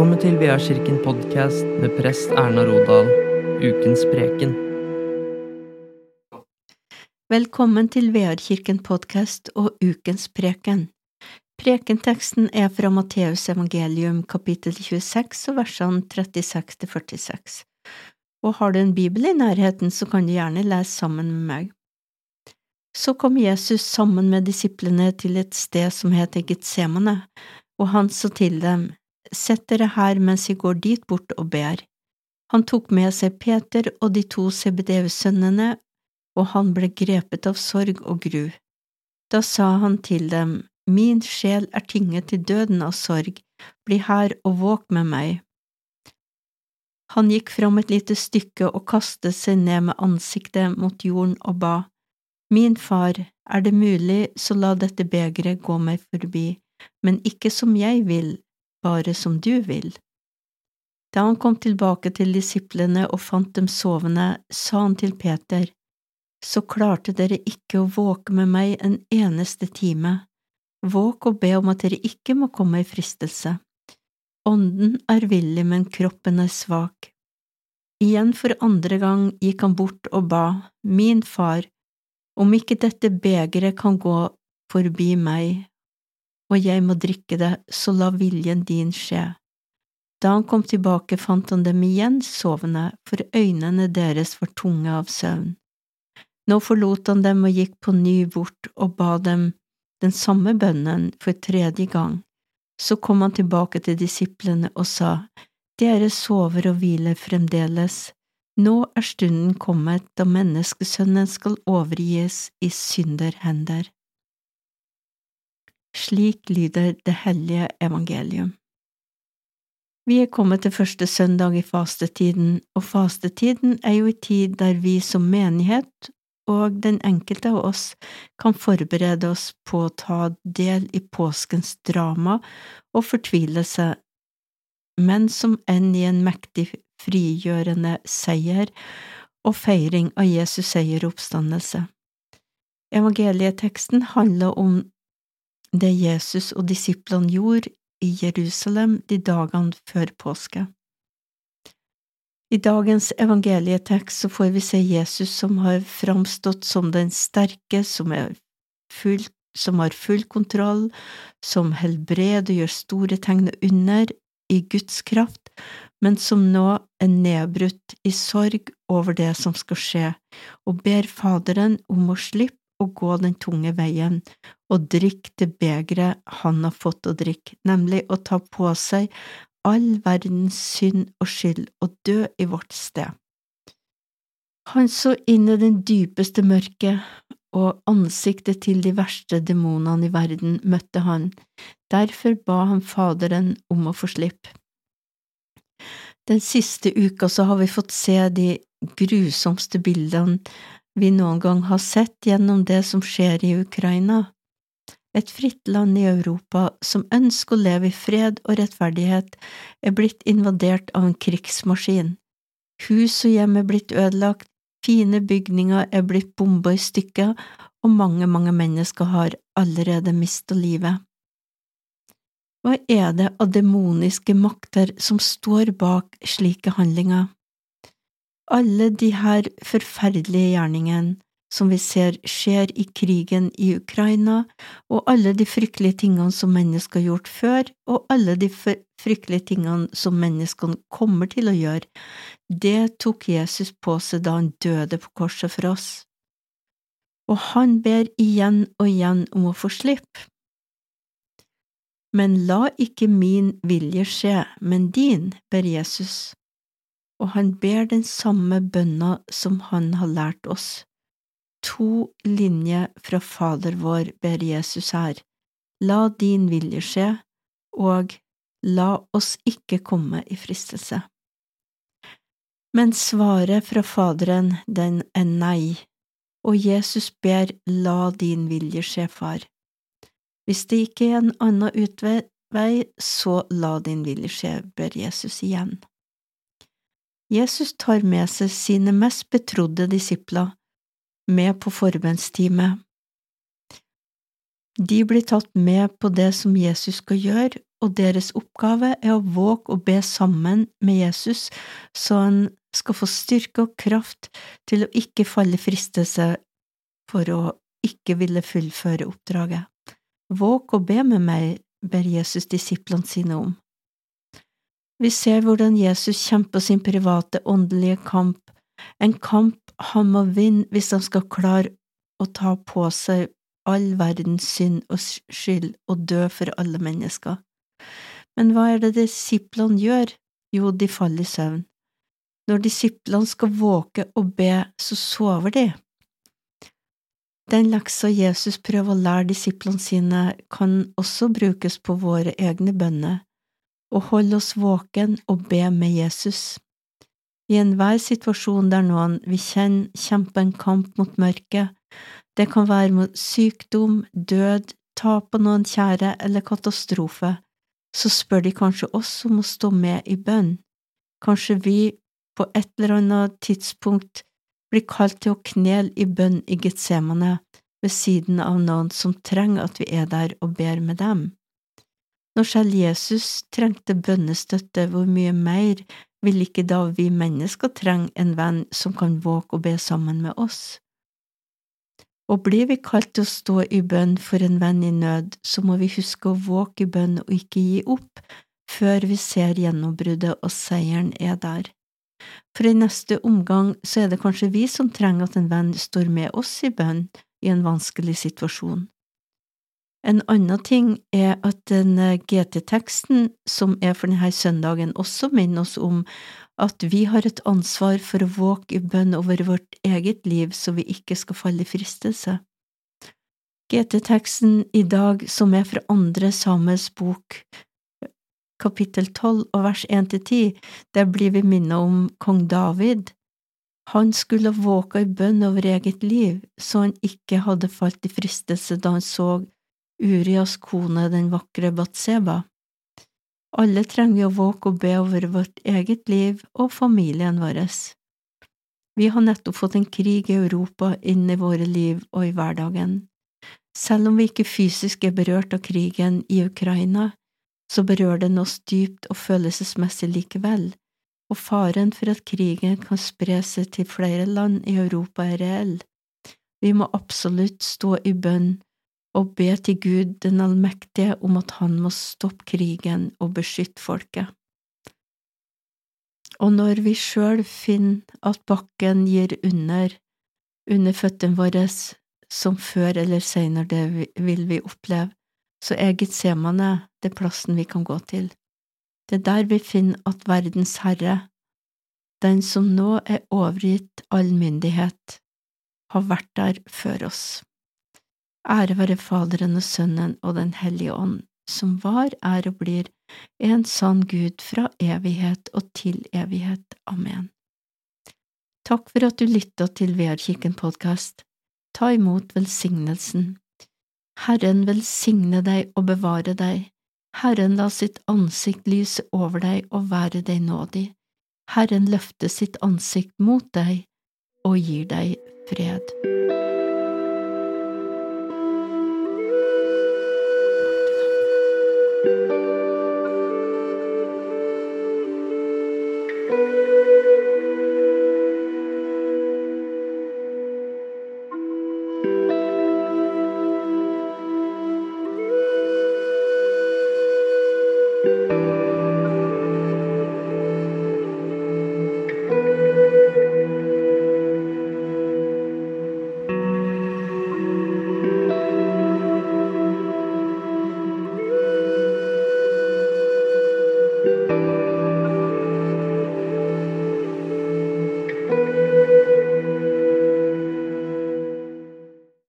til Veakirken podkast med prest Erna Rodal, ukens preken. Velkommen til Vearkirken podkast og ukens preken. Prekenteksten er fra Matteus evangelium kapittel 26 og versene 36 til 46. Og har du en bibel i nærheten, så kan du gjerne lese sammen med meg. Så kom Jesus sammen med disiplene til et sted som heter Getsemane, og han sa til dem, Sett dere her mens jeg går dit bort og ber. Han tok med seg Peter og de to Sebedeus-sønnene, og han ble grepet av sorg og gru. Da sa han til dem, Min sjel er tynget til døden av sorg, bli her og våk med meg. Han gikk fram et lite stykke og kastet seg ned med ansiktet mot jorden og ba, Min far, er det mulig, så la dette begeret gå meg forbi, men ikke som jeg vil, bare som du vil. Da han kom tilbake til disiplene og fant dem sovende, sa han til Peter, Så klarte dere ikke å våke med meg en eneste time. Våk og be om at dere ikke må komme i fristelse. Ånden er villig, men kroppen er svak. Igjen for andre gang gikk han bort og ba, Min far, om ikke dette begeret kan gå forbi meg, og jeg må drikke det, så la viljen din skje. Da han kom tilbake, fant han dem igjen sovende, for øynene deres var tunge av søvn. Nå forlot han dem og gikk på ny bort og ba dem den samme bønnen for tredje gang. Så kom han tilbake til disiplene og sa, Dere sover og hviler fremdeles. Nå er stunden kommet da menneskesønnen skal overgis i synderhender. Slik lyder det hellige evangelium. Vi er kommet til første søndag i fastetiden, og fastetiden er jo en tid der vi som menighet og den enkelte av oss kan forberede oss på å ta del i påskens drama og fortvilelse, men som enn i en mektig frigjørende seier og feiring av Jesus seier oppstandelse. Evangelieteksten handler om det Jesus og disiplene gjorde i Jerusalem de dagene før påske. I dagens evangelietekst så får vi se Jesus som har framstått som den sterke, som, full, som har full kontroll, som helbreder og gjør store tegn og under i Guds kraft, men som nå er nedbrutt i sorg over det som skal skje, og ber Faderen om å slippe å gå den tunge veien og drikk det begeret han har fått å drikke, nemlig å ta på seg all verdens synd og skyld og dø i vårt sted. Han så inn i den dypeste mørket, og ansiktet til de verste demonene i verden møtte han, derfor ba han Faderen om å få slippe. Den siste uka så har vi fått se de grusomste bildene vi noen gang har sett gjennom det som skjer i Ukraina. Et fritt land i Europa som ønsker å leve i fred og rettferdighet, er blitt invadert av en krigsmaskin. Hus og hjem er blitt ødelagt, fine bygninger er blitt bomba i stykker, og mange, mange mennesker har allerede mista livet. Hva er det av demoniske makter som står bak slike handlinger? Alle de her forferdelige gjerningene som vi ser skjer i krigen i Ukraina, og alle de fryktelige tingene som mennesker har gjort før, og alle de fryktelige tingene som menneskene kommer til å gjøre, det tok Jesus på seg da han døde på korset for oss. Og han ber igjen og igjen om å få slippe. Men la ikke min vilje skje, men din, ber Jesus og han ber den samme bønna som han har lært oss. To linjer fra Fader vår ber Jesus her, la din vilje skje, og la oss ikke komme i fristelse. Men svaret fra Faderen, den er nei, og Jesus ber la din vilje skje, far. Hvis det ikke er en annen utvei, så la din vilje skje, ber Jesus igjen. Jesus tar med seg sine mest betrodde disipler med på forbønnsteamet. De blir tatt med på det som Jesus skal gjøre, og deres oppgave er å våge og be sammen med Jesus, så han skal få styrke og kraft til å ikke falle fristelse for å ikke ville fullføre oppdraget. Våg å be med meg, ber Jesus disiplene sine om. Vi ser hvordan Jesus kjemper sin private åndelige kamp, en kamp han må vinne hvis han skal klare å ta på seg all verdens synd og skyld og dø for alle mennesker. Men hva er det disiplene gjør? Jo, de faller i søvn. Når disiplene skal våke og be, så sover de. Den leksa Jesus prøver å lære disiplene sine, kan også brukes på våre egne bønner, og holde oss våken og be med Jesus. I enhver situasjon der noen vi kjenner kjemper en kamp mot mørket, det kan være mot sykdom, død, tap av noen kjære eller katastrofe, så spør de kanskje oss om å stå med i bønn. Kanskje vi på et eller annet tidspunkt blir kalt til å knele i bønn i Getsemane ved siden av noen som trenger at vi er der og ber med dem. Når selv Jesus trengte bønnestøtte, hvor mye mer vil ikke da vi mennesker trenge en venn som kan våge å be sammen med oss? Og blir vi kalt til å stå i bønn for en venn i nød, så må vi huske å våke i bønn og ikke gi opp før vi ser gjennombruddet og seieren er der. For i neste omgang så er det kanskje vi som trenger at en venn står med oss i bønn i en vanskelig situasjon. En annen ting er at den eh, GT-teksten som er for denne søndagen, også minner oss om at vi har et ansvar for å våke i bønn over vårt eget liv så vi ikke skal falle i fristelse. GT-teksten i dag, som er fra andre Samuels bok, kapittel 12 og vers 1–10, der blir vi minnet om kong David. Han skulle våke i bønn over eget liv, så han ikke hadde falt i fristelse da han så Urias kone, den vakre Batseba. Alle trenger vi å våke og be over vårt eget liv og familien vår. Vi har nettopp fått en krig i Europa inn i våre liv og i hverdagen. Selv om vi ikke fysisk er berørt av krigen i Ukraina, så berører den oss dypt og følelsesmessig likevel, og faren for at krigen kan spre seg til flere land i Europa er reell. Vi må absolutt stå i bønn og be til Gud den allmektige om at han må stoppe krigen og beskytte folket. Og når vi sjøl finner at bakken gir under, under føttene våre, som før eller seinere det vil vi oppleve, så er Getsemane det plassen vi kan gå til. Det er der vi finner at verdens Herre, den som nå er overgitt all myndighet, har vært der før oss. Ære være Faderen og Sønnen og Den hellige ånd, som var, er og blir en sann Gud fra evighet og til evighet. Amen. Takk for at du lytta til Vearkirken podkast. Ta imot velsignelsen. Herren velsigne deg og bevare deg. Herren la sitt ansikt lyse over deg og være deg nådig. Herren løfte sitt ansikt mot deg og gir deg fred.